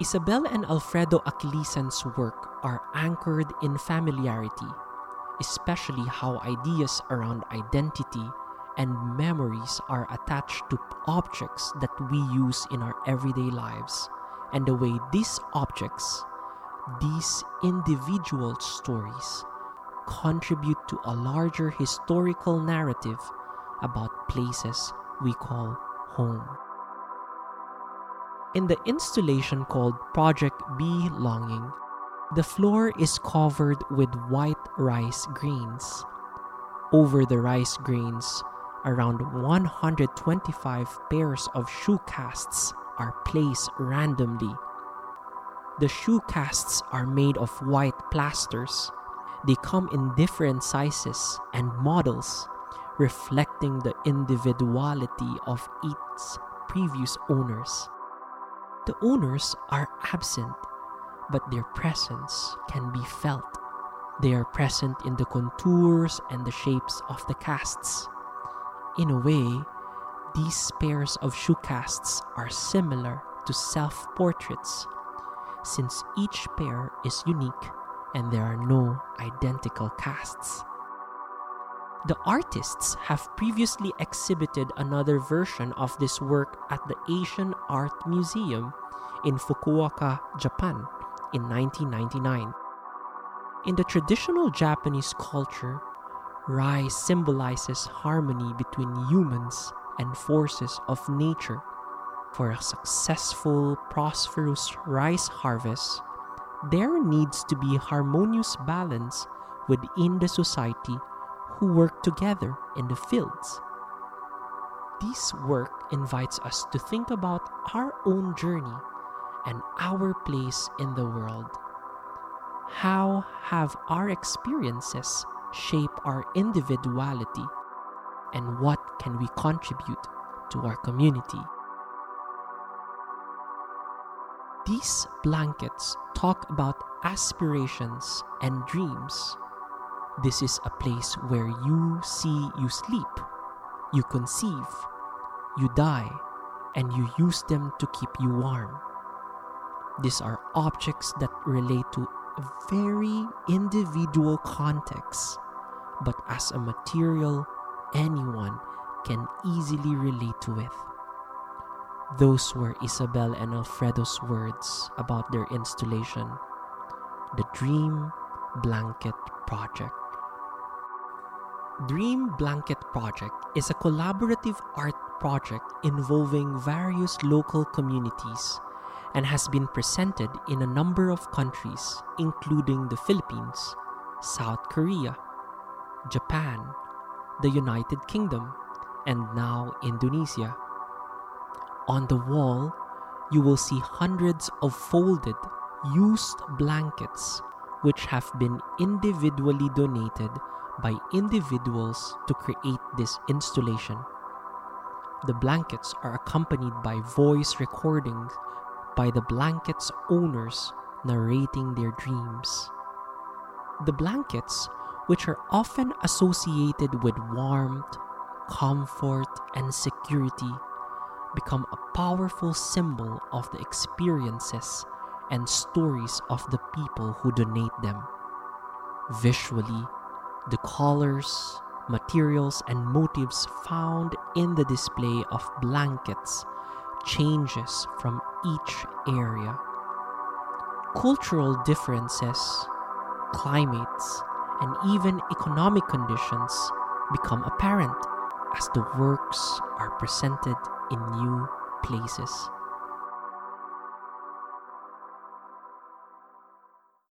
Isabel and Alfredo Aquilizan's work are anchored in familiarity, especially how ideas around identity and memories are attached to objects that we use in our everyday lives, and the way these objects, these individual stories, contribute to a larger historical narrative about places we call home. In the installation called Project Belonging, the floor is covered with white rice grains. Over the rice grains, around 125 pairs of shoe casts are placed randomly. The shoe casts are made of white plasters. They come in different sizes and models, reflecting the individuality of each previous owners. The owners are absent, but their presence can be felt. They are present in the contours and the shapes of the casts. In a way, these pairs of shoe casts are similar to self portraits, since each pair is unique and there are no identical casts. The artists have previously exhibited another version of this work at the Asian Art Museum in Fukuoka, Japan in 1999. In the traditional Japanese culture, rice symbolizes harmony between humans and forces of nature. For a successful, prosperous rice harvest, there needs to be harmonious balance within the society who work together in the fields. This work invites us to think about our own journey and our place in the world. How have our experiences shaped our individuality, and what can we contribute to our community? These blankets talk about aspirations and dreams this is a place where you see you sleep, you conceive, you die, and you use them to keep you warm. These are objects that relate to very individual contexts, but as a material, anyone can easily relate to it. Those were Isabel and Alfredo's words about their installation, the Dream Blanket Project. Dream Blanket Project is a collaborative art project involving various local communities and has been presented in a number of countries, including the Philippines, South Korea, Japan, the United Kingdom, and now Indonesia. On the wall, you will see hundreds of folded, used blankets which have been individually donated by individuals to create this installation. The blankets are accompanied by voice recordings by the blankets' owners narrating their dreams. The blankets, which are often associated with warmth, comfort, and security, become a powerful symbol of the experiences and stories of the people who donate them. Visually, the colors, materials, and motifs found in the display of blankets changes from each area. Cultural differences, climates, and even economic conditions become apparent as the works are presented in new places.